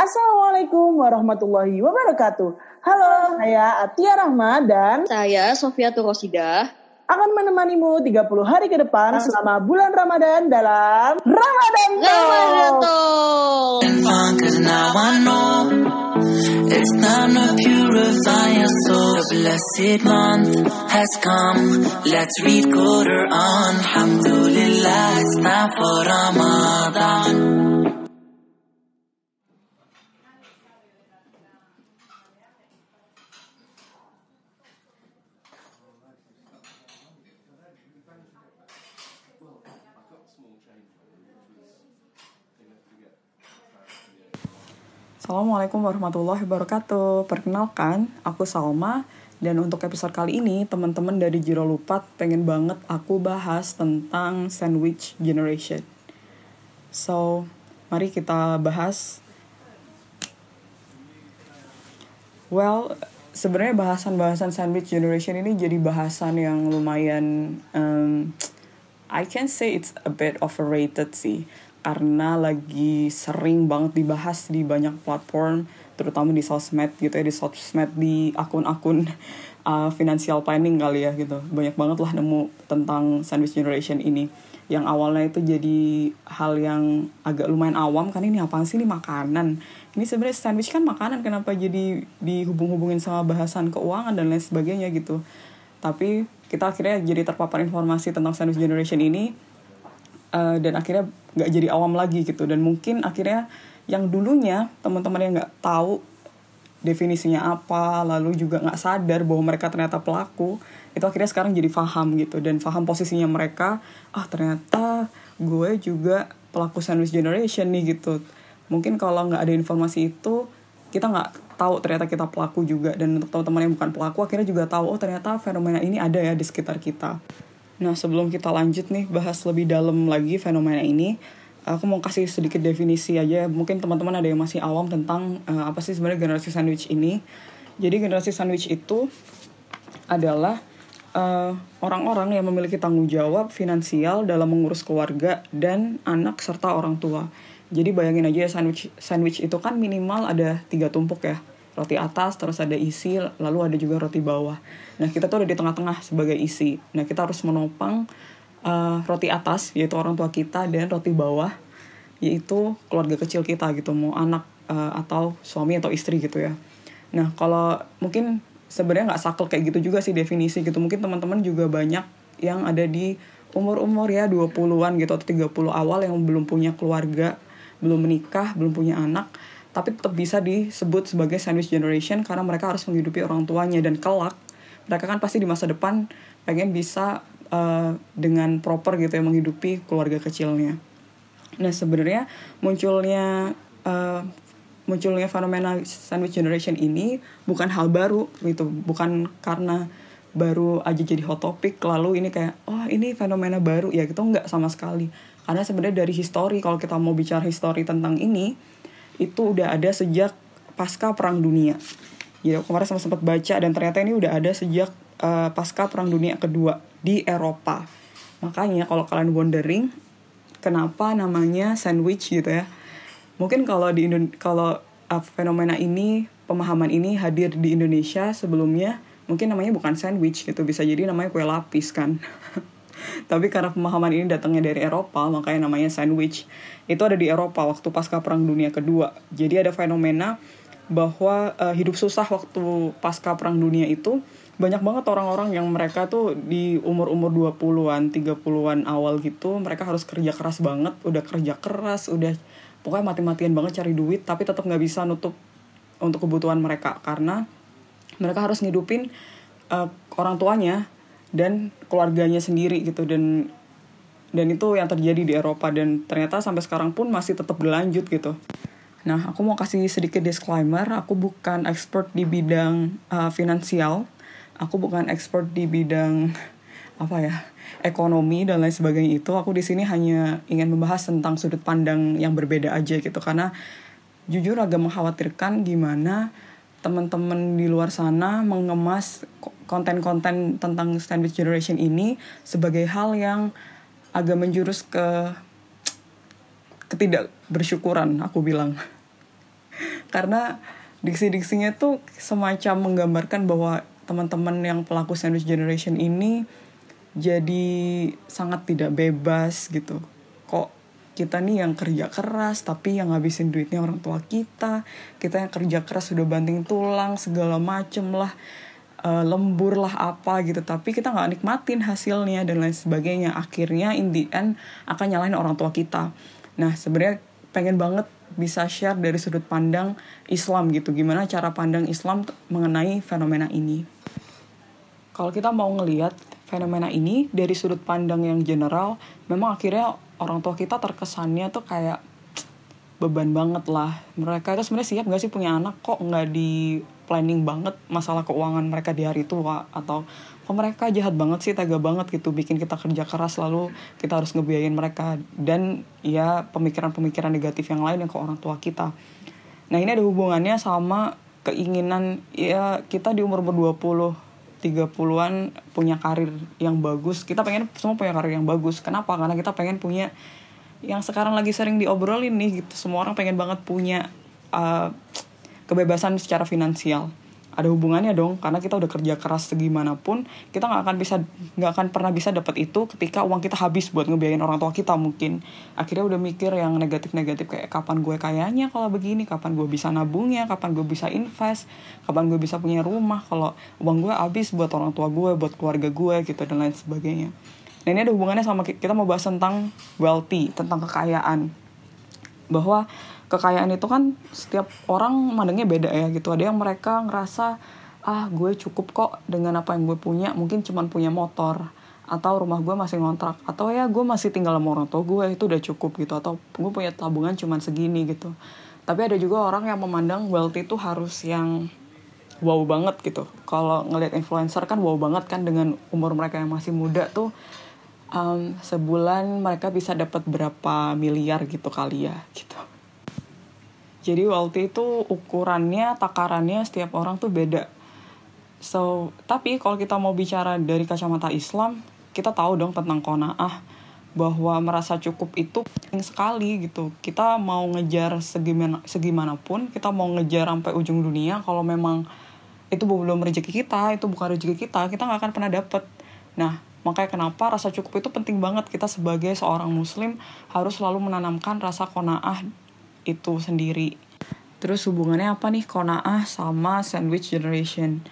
Assalamualaikum warahmatullahi wabarakatuh. Halo, saya Atia Rahma dan Saya Sofia Turosida. akan menemanimu 30 hari ke depan selama bulan Ramadan dalam Ramadan Ramadan Talk. Talk. I know it's time to purify your soul. The blessed month has come. Let's read Quran. Alhamdulillah, it's time for Ramadan. Assalamualaikum warahmatullahi wabarakatuh. Perkenalkan, aku Salma dan untuk episode kali ini teman-teman dari Jiro Lupat pengen banget aku bahas tentang sandwich generation. So, mari kita bahas. Well, sebenarnya bahasan-bahasan sandwich generation ini jadi bahasan yang lumayan um, I can say it's a bit overrated sih karena lagi sering banget dibahas di banyak platform terutama di sosmed gitu ya di sosmed di akun-akun uh, financial planning kali ya gitu. Banyak banget lah nemu tentang sandwich generation ini. Yang awalnya itu jadi hal yang agak lumayan awam kan ini apaan sih? Ini makanan. Ini sebenarnya sandwich kan makanan kenapa jadi dihubung-hubungin sama bahasan keuangan dan lain sebagainya gitu. Tapi kita akhirnya jadi terpapar informasi tentang sandwich generation ini uh, dan akhirnya nggak jadi awam lagi gitu. Dan mungkin akhirnya yang dulunya teman-teman yang nggak tahu definisinya apa lalu juga nggak sadar bahwa mereka ternyata pelaku itu akhirnya sekarang jadi paham gitu. Dan paham posisinya mereka ah ternyata gue juga pelaku sandwich generation nih gitu. Mungkin kalau nggak ada informasi itu kita nggak tahu ternyata kita pelaku juga. Dan untuk teman-teman yang bukan pelaku akhirnya juga tahu oh ternyata fenomena ini ada ya di sekitar kita Nah, sebelum kita lanjut nih bahas lebih dalam lagi fenomena ini, aku mau kasih sedikit definisi aja. Mungkin teman-teman ada yang masih awam tentang uh, apa sih sebenarnya generasi sandwich ini. Jadi generasi sandwich itu adalah uh, orang-orang yang memiliki tanggung jawab finansial dalam mengurus keluarga dan anak serta orang tua. Jadi bayangin aja ya sandwich sandwich itu kan minimal ada tiga tumpuk ya roti atas terus ada isi lalu ada juga roti bawah. Nah kita tuh ada di tengah-tengah sebagai isi. Nah kita harus menopang uh, roti atas yaitu orang tua kita dan roti bawah yaitu keluarga kecil kita gitu. Mau anak uh, atau suami atau istri gitu ya. Nah kalau mungkin sebenarnya nggak sakel kayak gitu juga sih definisi gitu. Mungkin teman-teman juga banyak yang ada di umur-umur ya 20-an gitu atau 30 awal yang belum punya keluarga belum menikah belum punya anak tapi tetap bisa disebut sebagai sandwich generation karena mereka harus menghidupi orang tuanya. Dan kelak mereka kan pasti di masa depan pengen bisa uh, dengan proper gitu ya menghidupi keluarga kecilnya. Nah sebenarnya munculnya uh, munculnya fenomena sandwich generation ini bukan hal baru gitu, bukan karena baru aja jadi hot topic lalu ini kayak oh ini fenomena baru. Ya gitu nggak sama sekali. Karena sebenarnya dari histori kalau kita mau bicara histori tentang ini itu udah ada sejak pasca perang dunia. Ya kemarin sama sempat baca dan ternyata ini udah ada sejak uh, pasca perang dunia kedua di Eropa. Makanya kalau kalian wondering kenapa namanya sandwich gitu ya. Mungkin kalau di Indon kalau uh, fenomena ini pemahaman ini hadir di Indonesia sebelumnya mungkin namanya bukan sandwich gitu bisa jadi namanya kue lapis kan. Tapi karena pemahaman ini datangnya dari Eropa, makanya namanya sandwich. Itu ada di Eropa waktu pasca Perang Dunia Kedua. Jadi ada fenomena bahwa uh, hidup susah waktu pasca Perang Dunia itu banyak banget orang-orang yang mereka tuh di umur-umur 20-an, 30-an awal gitu, mereka harus kerja keras banget, udah kerja keras, udah pokoknya mati-matian banget cari duit, tapi tetap nggak bisa nutup untuk kebutuhan mereka karena mereka harus ngidupin uh, orang tuanya dan keluarganya sendiri gitu. Dan dan itu yang terjadi di Eropa. Dan ternyata sampai sekarang pun masih tetap berlanjut gitu. Nah, aku mau kasih sedikit disclaimer, aku bukan expert di bidang uh, finansial, aku bukan expert di bidang apa ya ekonomi dan lain sebagainya itu. Aku di sini hanya ingin membahas tentang sudut pandang yang berbeda aja gitu. Karena jujur agak mengkhawatirkan gimana teman-teman di luar sana mengemas konten-konten tentang sandwich generation ini sebagai hal yang agak menjurus ke ketidakbersyukuran aku bilang. Karena diksi-diksinya tuh semacam menggambarkan bahwa teman-teman yang pelaku sandwich generation ini jadi sangat tidak bebas gitu. Kok kita nih yang kerja keras tapi yang ngabisin duitnya orang tua kita. Kita yang kerja keras sudah banting tulang segala macem lah. Uh, lembur lah apa gitu. Tapi kita nggak nikmatin hasilnya dan lain sebagainya. Akhirnya in the end akan nyalahin orang tua kita. Nah sebenarnya pengen banget bisa share dari sudut pandang Islam gitu. Gimana cara pandang Islam mengenai fenomena ini? Kalau kita mau ngelihat fenomena ini dari sudut pandang yang general memang akhirnya orang tua kita terkesannya tuh kayak beban banget lah. Mereka itu sebenarnya siap gak sih punya anak? Kok nggak di planning banget masalah keuangan mereka di hari tua? Atau kok mereka jahat banget sih tega banget gitu bikin kita kerja keras lalu kita harus ngebiayain mereka? Dan ya pemikiran-pemikiran negatif yang lain yang ke orang tua kita. Nah ini ada hubungannya sama keinginan ya kita di umur umur 20 30-an punya karir yang bagus. Kita pengen semua punya karir yang bagus. Kenapa? Karena kita pengen punya yang sekarang lagi sering diobrolin nih gitu. Semua orang pengen banget punya uh, kebebasan secara finansial ada hubungannya dong karena kita udah kerja keras segimanapun kita nggak akan bisa nggak akan pernah bisa dapat itu ketika uang kita habis buat ngebiayain orang tua kita mungkin. Akhirnya udah mikir yang negatif-negatif kayak kapan gue kayanya kalau begini kapan gue bisa nabungnya kapan gue bisa invest kapan gue bisa punya rumah kalau uang gue habis buat orang tua gue buat keluarga gue gitu dan lain sebagainya. Nah ini ada hubungannya sama kita mau bahas tentang wealthy tentang kekayaan. Bahwa kekayaan itu kan setiap orang mandangnya beda ya gitu. Ada yang mereka ngerasa ah gue cukup kok dengan apa yang gue punya mungkin cuman punya motor atau rumah gue masih ngontrak atau ya gue masih tinggal sama orang tua gue itu udah cukup gitu. Atau gue punya tabungan cuman segini gitu. Tapi ada juga orang yang memandang wealthy itu harus yang wow banget gitu. Kalau ngelihat influencer kan wow banget kan dengan umur mereka yang masih muda tuh um, sebulan mereka bisa dapat berapa miliar gitu kali ya gitu jadi wealthy itu ukurannya, takarannya setiap orang tuh beda. So, tapi kalau kita mau bicara dari kacamata Islam, kita tahu dong tentang kona'ah bahwa merasa cukup itu penting sekali gitu. Kita mau ngejar segimana segimanapun, kita mau ngejar sampai ujung dunia kalau memang itu belum rezeki kita, itu bukan rezeki kita, kita nggak akan pernah dapet. Nah, makanya kenapa rasa cukup itu penting banget kita sebagai seorang muslim harus selalu menanamkan rasa kona'ah itu sendiri. Terus hubungannya apa nih kona'ah sama sandwich generation?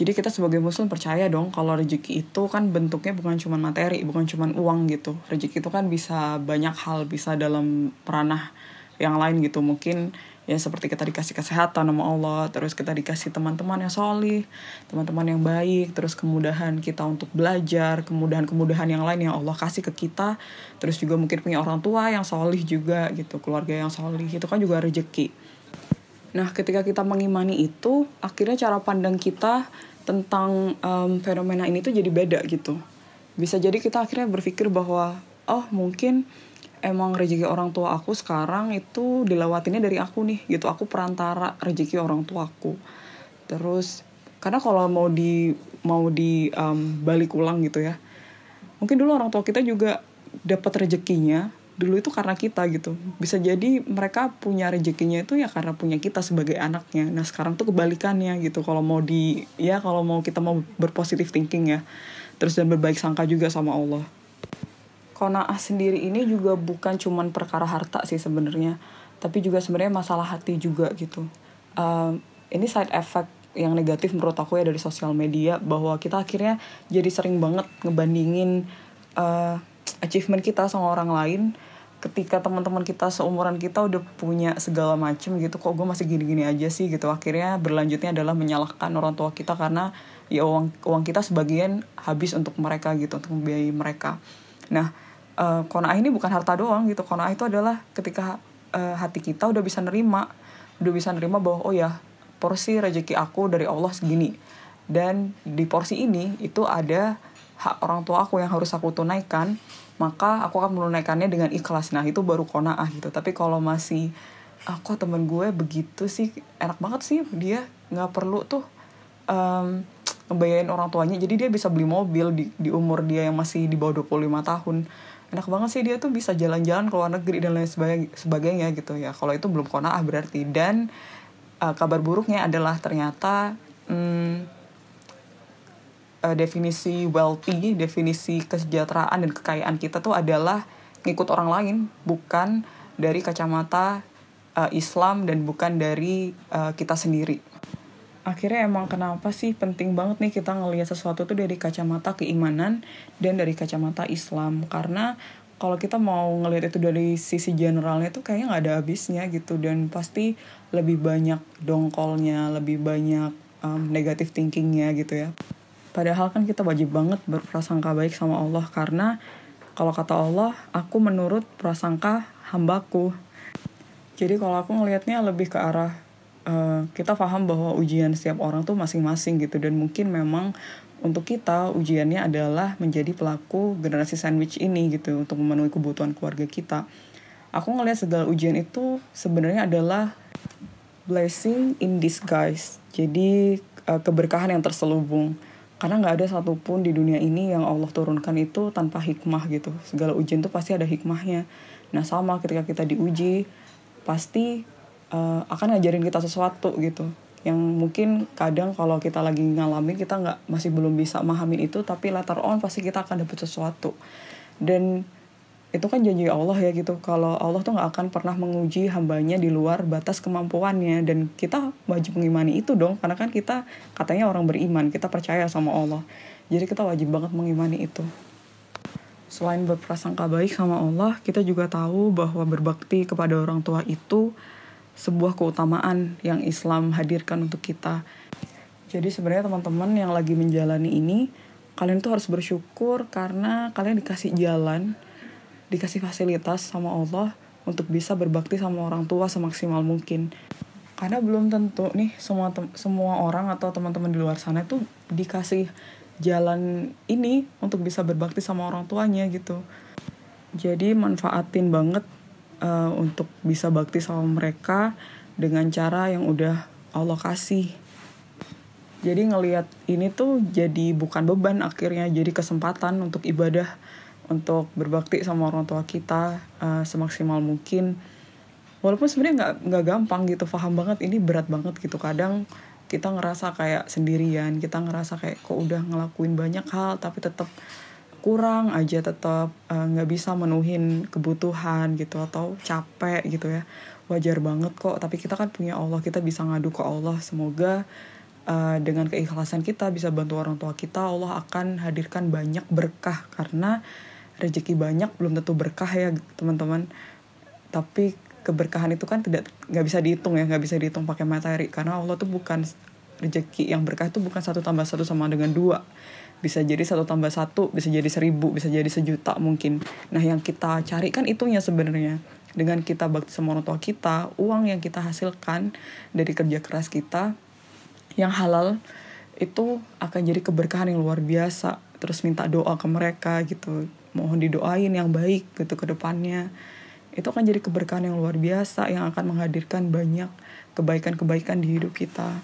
Jadi kita sebagai muslim percaya dong kalau rezeki itu kan bentuknya bukan cuma materi, bukan cuma uang gitu. Rezeki itu kan bisa banyak hal, bisa dalam peranah yang lain gitu. Mungkin ya seperti kita dikasih kesehatan sama Allah, terus kita dikasih teman-teman yang solih, teman-teman yang baik, terus kemudahan kita untuk belajar, kemudahan-kemudahan yang lain yang Allah kasih ke kita, terus juga mungkin punya orang tua yang solih juga gitu, keluarga yang solih, itu kan juga rezeki. Nah, ketika kita mengimani itu, akhirnya cara pandang kita tentang um, fenomena ini tuh jadi beda gitu. Bisa jadi kita akhirnya berpikir bahwa, oh mungkin emang rezeki orang tua aku sekarang itu dilewatinnya dari aku nih gitu. Aku perantara rezeki orang tua aku. Terus karena kalau mau di mau di um, balik ulang gitu ya mungkin dulu orang tua kita juga dapat rezekinya dulu itu karena kita gitu. Bisa jadi mereka punya rezekinya itu ya karena punya kita sebagai anaknya. Nah sekarang tuh kebalikannya gitu. Kalau mau di ya kalau mau kita mau berpositif thinking ya terus dan berbaik sangka juga sama Allah kona'ah sendiri ini juga bukan cuman perkara harta sih sebenarnya tapi juga sebenarnya masalah hati juga gitu. Uh, ini side effect yang negatif menurut aku ya dari sosial media bahwa kita akhirnya jadi sering banget ngebandingin uh, achievement kita sama orang lain. Ketika teman-teman kita seumuran kita udah punya segala macem gitu kok gue masih gini-gini aja sih gitu. Akhirnya berlanjutnya adalah menyalahkan orang tua kita karena ya uang uang kita sebagian habis untuk mereka gitu untuk membiayai mereka. Nah uh, kona'ah ini bukan harta doang gitu. Kona'ah itu adalah ketika uh, hati kita udah bisa nerima udah bisa nerima bahwa oh ya porsi rezeki aku dari Allah segini. Dan di porsi ini itu ada hak orang tua aku yang harus aku tunaikan maka aku akan menunaikannya dengan ikhlas. Nah itu baru kona'ah gitu. Tapi kalau masih aku ah, temen gue begitu sih? Enak banget sih dia nggak perlu tuh um, ngebayarin orang tuanya. Jadi dia bisa beli mobil di, di umur dia yang masih di bawah 25 tahun enak banget sih dia tuh bisa jalan-jalan ke luar negeri dan lain sebagainya, gitu ya. Kalau itu belum konaah berarti. Dan uh, kabar buruknya adalah ternyata hmm, uh, definisi wealthy definisi kesejahteraan dan kekayaan kita tuh adalah ngikut orang lain bukan dari kacamata uh, Islam dan bukan dari uh, kita sendiri akhirnya emang kenapa sih penting banget nih kita ngelihat sesuatu tuh dari kacamata keimanan dan dari kacamata Islam. Karena kalau kita mau ngelihat itu dari sisi generalnya tuh kayaknya nggak ada habisnya gitu. Dan pasti lebih banyak dongkolnya lebih banyak um, negatif thinkingnya gitu ya. Padahal kan kita wajib banget berprasangka baik sama Allah. Karena kalau kata Allah aku menurut prasangka hambaku. Jadi kalau aku ngelihatnya lebih ke arah uh, kita paham bahwa ujian setiap orang tuh masing-masing gitu dan mungkin memang untuk kita ujiannya adalah menjadi pelaku generasi sandwich ini gitu untuk memenuhi kebutuhan keluarga kita. Aku ngelihat segala ujian itu sebenarnya adalah blessing in disguise. Jadi uh, keberkahan yang terselubung. Karena nggak ada satupun di dunia ini yang Allah turunkan itu tanpa hikmah gitu. Segala ujian tuh pasti ada hikmahnya. Nah sama ketika kita diuji, pasti uh, akan ngajarin kita sesuatu gitu. Yang mungkin kadang kalau kita lagi ngalamin kita nggak masih belum bisa memahami itu tapi latar on pasti kita akan dapat sesuatu. Dan itu kan janji Allah ya gitu. Kalau Allah tuh nggak akan pernah menguji hambanya di luar batas kemampuannya. Dan kita wajib mengimani itu dong karena kan kita katanya orang beriman kita percaya sama Allah. Jadi kita wajib banget mengimani itu. Selain berprasangka baik sama Allah kita juga tahu bahwa berbakti kepada orang tua itu sebuah keutamaan yang Islam hadirkan untuk kita. Jadi sebenarnya teman-teman yang lagi menjalani ini, kalian tuh harus bersyukur karena kalian dikasih jalan, dikasih fasilitas sama Allah untuk bisa berbakti sama orang tua semaksimal mungkin. Karena belum tentu nih semua semua orang atau teman-teman di luar sana tuh dikasih jalan ini untuk bisa berbakti sama orang tuanya gitu. Jadi manfaatin banget uh, untuk bisa bakti sama mereka dengan cara yang udah Allah kasih. Jadi ngelihat ini tuh jadi bukan beban akhirnya jadi kesempatan untuk ibadah untuk berbakti sama orang tua kita uh, semaksimal mungkin. Walaupun sebenarnya nggak nggak gampang gitu, paham banget ini berat banget gitu. Kadang kita ngerasa kayak sendirian, kita ngerasa kayak kok udah ngelakuin banyak hal tapi tetap kurang aja tetap eh, nggak uh, bisa menuhin kebutuhan gitu atau capek gitu ya. Wajar banget kok tapi kita kan punya Allah kita bisa ngadu ke Allah. Semoga uh, dengan keikhlasan kita bisa bantu orang tua kita Allah akan hadirkan banyak berkah. Karena rezeki banyak belum tentu berkah ya teman-teman. Tapi keberkahan itu kan tidak nggak bisa dihitung ya nggak bisa dihitung pakai materi. Karena Allah tuh bukan rezeki yang berkah itu bukan satu tambah satu sama dengan dua bisa jadi satu tambah satu bisa jadi seribu bisa jadi sejuta mungkin. Nah yang kita cari kan itunya sebenarnya. Dengan kita bakti sama orang tua kita uang yang kita hasilkan dari kerja keras kita yang halal itu akan jadi keberkahan yang luar biasa. Terus minta doa ke mereka gitu. Mohon didoain yang baik gitu ke depannya. Itu akan jadi keberkahan yang luar biasa yang akan menghadirkan banyak kebaikan-kebaikan di hidup kita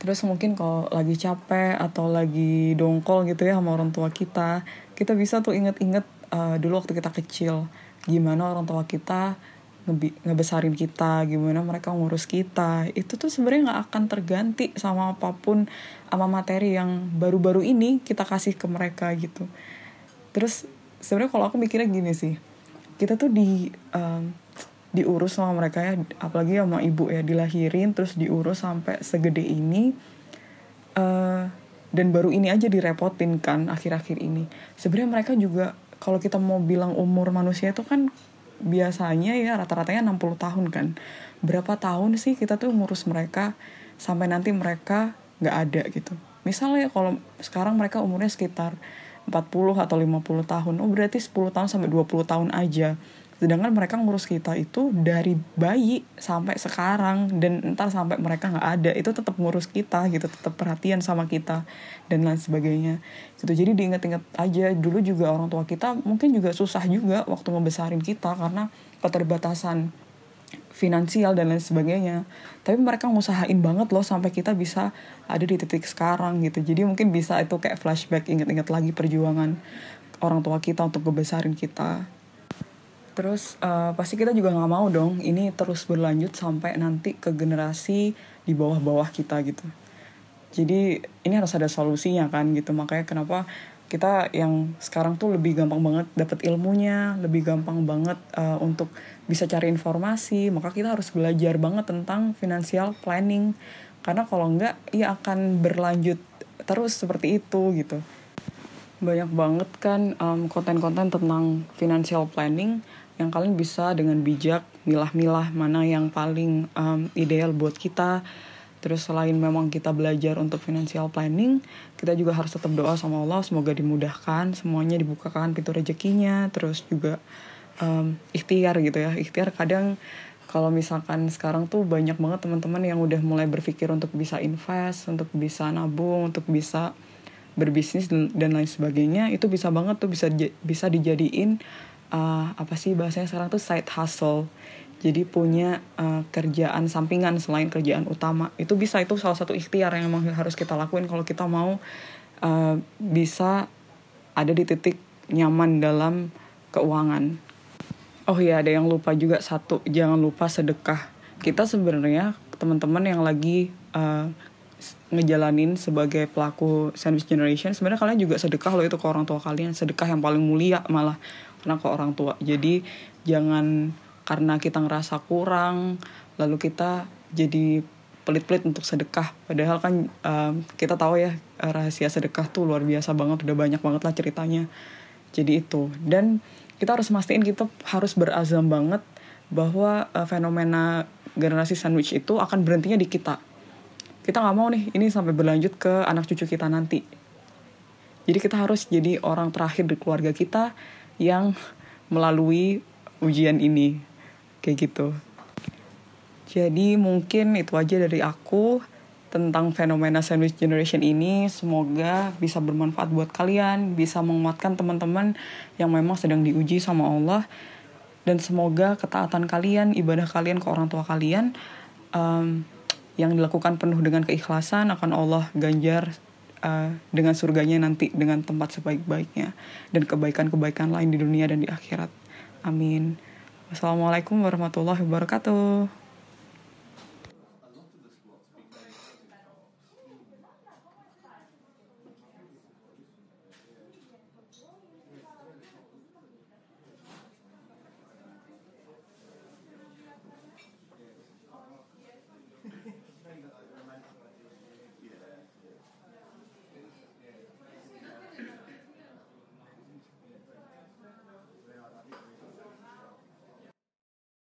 terus mungkin kalau lagi capek atau lagi dongkol gitu ya sama orang tua kita kita bisa tuh inget-inget uh, dulu waktu kita kecil gimana orang tua kita ngebi ngebesarin kita gimana mereka ngurus kita. Itu tuh sebenarnya nggak akan terganti sama apa pun sama materi yang baru-baru ini kita kasih ke mereka gitu. Terus sebenarnya kalau aku mikirnya gini sih kita tuh di um, diurus sama mereka ya. Apalagi sama ibu ya dilahirin terus diurus sampai segede ini. Uh, dan baru ini aja direpotin kan akhir-akhir ini. Sebenarnya mereka juga kalau kita mau bilang umur manusia itu kan biasanya ya rata-ratanya 60 tahun kan. Berapa tahun sih kita tuh ngurus mereka sampai nanti mereka nggak ada gitu? Misalnya kalau sekarang mereka umurnya sekitar 40 atau 50 tahun. Oh berarti 10 tahun sampai 20 tahun aja sedangkan mereka ngurus kita itu dari bayi sampai sekarang. Dan entar sampai mereka nggak ada itu tetap ngurus kita gitu tetap perhatian sama kita dan lain sebagainya. Gitu. Jadi diingat-ingat aja dulu juga orang tua kita mungkin juga susah juga waktu ngebesarin kita karena keterbatasan finansial dan lain sebagainya. Tapi mereka ngusahain banget loh sampai kita bisa ada di titik sekarang gitu. Jadi mungkin bisa itu kayak flashback inget-inget lagi perjuangan orang tua kita untuk ngebesarin kita terus uh, pasti kita juga nggak mau dong ini terus berlanjut sampai nanti ke generasi di bawah-bawah kita gitu. Jadi ini harus ada solusinya kan gitu. Makanya kenapa kita yang sekarang tuh lebih gampang banget dapat ilmunya lebih gampang banget uh, untuk bisa cari informasi. Maka kita harus belajar banget tentang financial planning. Karena kalau enggak ya akan berlanjut terus seperti itu gitu. Banyak banget kan konten konten-konten tentang financial planning yang kalian bisa dengan bijak milah-milah mana yang paling um, ideal buat kita. Terus selain memang kita belajar untuk financial planning, kita juga harus tetap doa sama Allah semoga dimudahkan, semuanya dibukakan pintu rezekinya, terus juga um, ikhtiar gitu ya. Ikhtiar kadang kalau misalkan sekarang tuh banyak banget teman-teman yang udah mulai berpikir untuk bisa invest, untuk bisa nabung, untuk bisa berbisnis dan lain sebagainya, itu bisa banget tuh bisa bisa dijadiin uh, apa sih bahasanya sekarang tuh side hustle. Jadi punya uh, kerjaan sampingan selain kerjaan utama. Itu bisa itu salah satu ikhtiar yang memang harus kita lakuin kalau kita mau uh, bisa ada di titik nyaman dalam keuangan. Oh iya ada yang lupa juga satu jangan lupa sedekah. Kita sebenarnya teman-teman yang lagi uh, ngejalanin sebagai pelaku sandwich generation sebenarnya kalian juga sedekah loh itu ke orang tua kalian. Sedekah yang paling mulia malah karena ke orang tua. Jadi jangan karena kita ngerasa kurang lalu kita jadi pelit-pelit untuk sedekah. Padahal kan um, kita tahu ya rahasia sedekah tuh luar biasa banget udah banyak banget lah ceritanya. Jadi itu. Dan kita harus mastiin kita harus berazam banget bahwa uh, fenomena generasi sandwich itu akan berhentinya di kita. Kita nggak mau nih ini sampai berlanjut ke anak cucu kita nanti. Jadi kita harus jadi orang terakhir di keluarga kita yang melalui ujian ini. Kayak gitu. Jadi mungkin itu aja dari aku tentang fenomena sandwich generation ini. Semoga bisa bermanfaat buat kalian bisa menguatkan teman-teman yang memang sedang diuji sama Allah. Dan semoga ketaatan kalian ibadah kalian ke orang tua kalian um, yang dilakukan penuh dengan keikhlasan akan Allah ganjar uh, dengan surganya nanti dengan tempat sebaik-baiknya dan kebaikan-kebaikan lain di dunia dan di akhirat. Amin. Wassalamualaikum warahmatullahi wabarakatuh.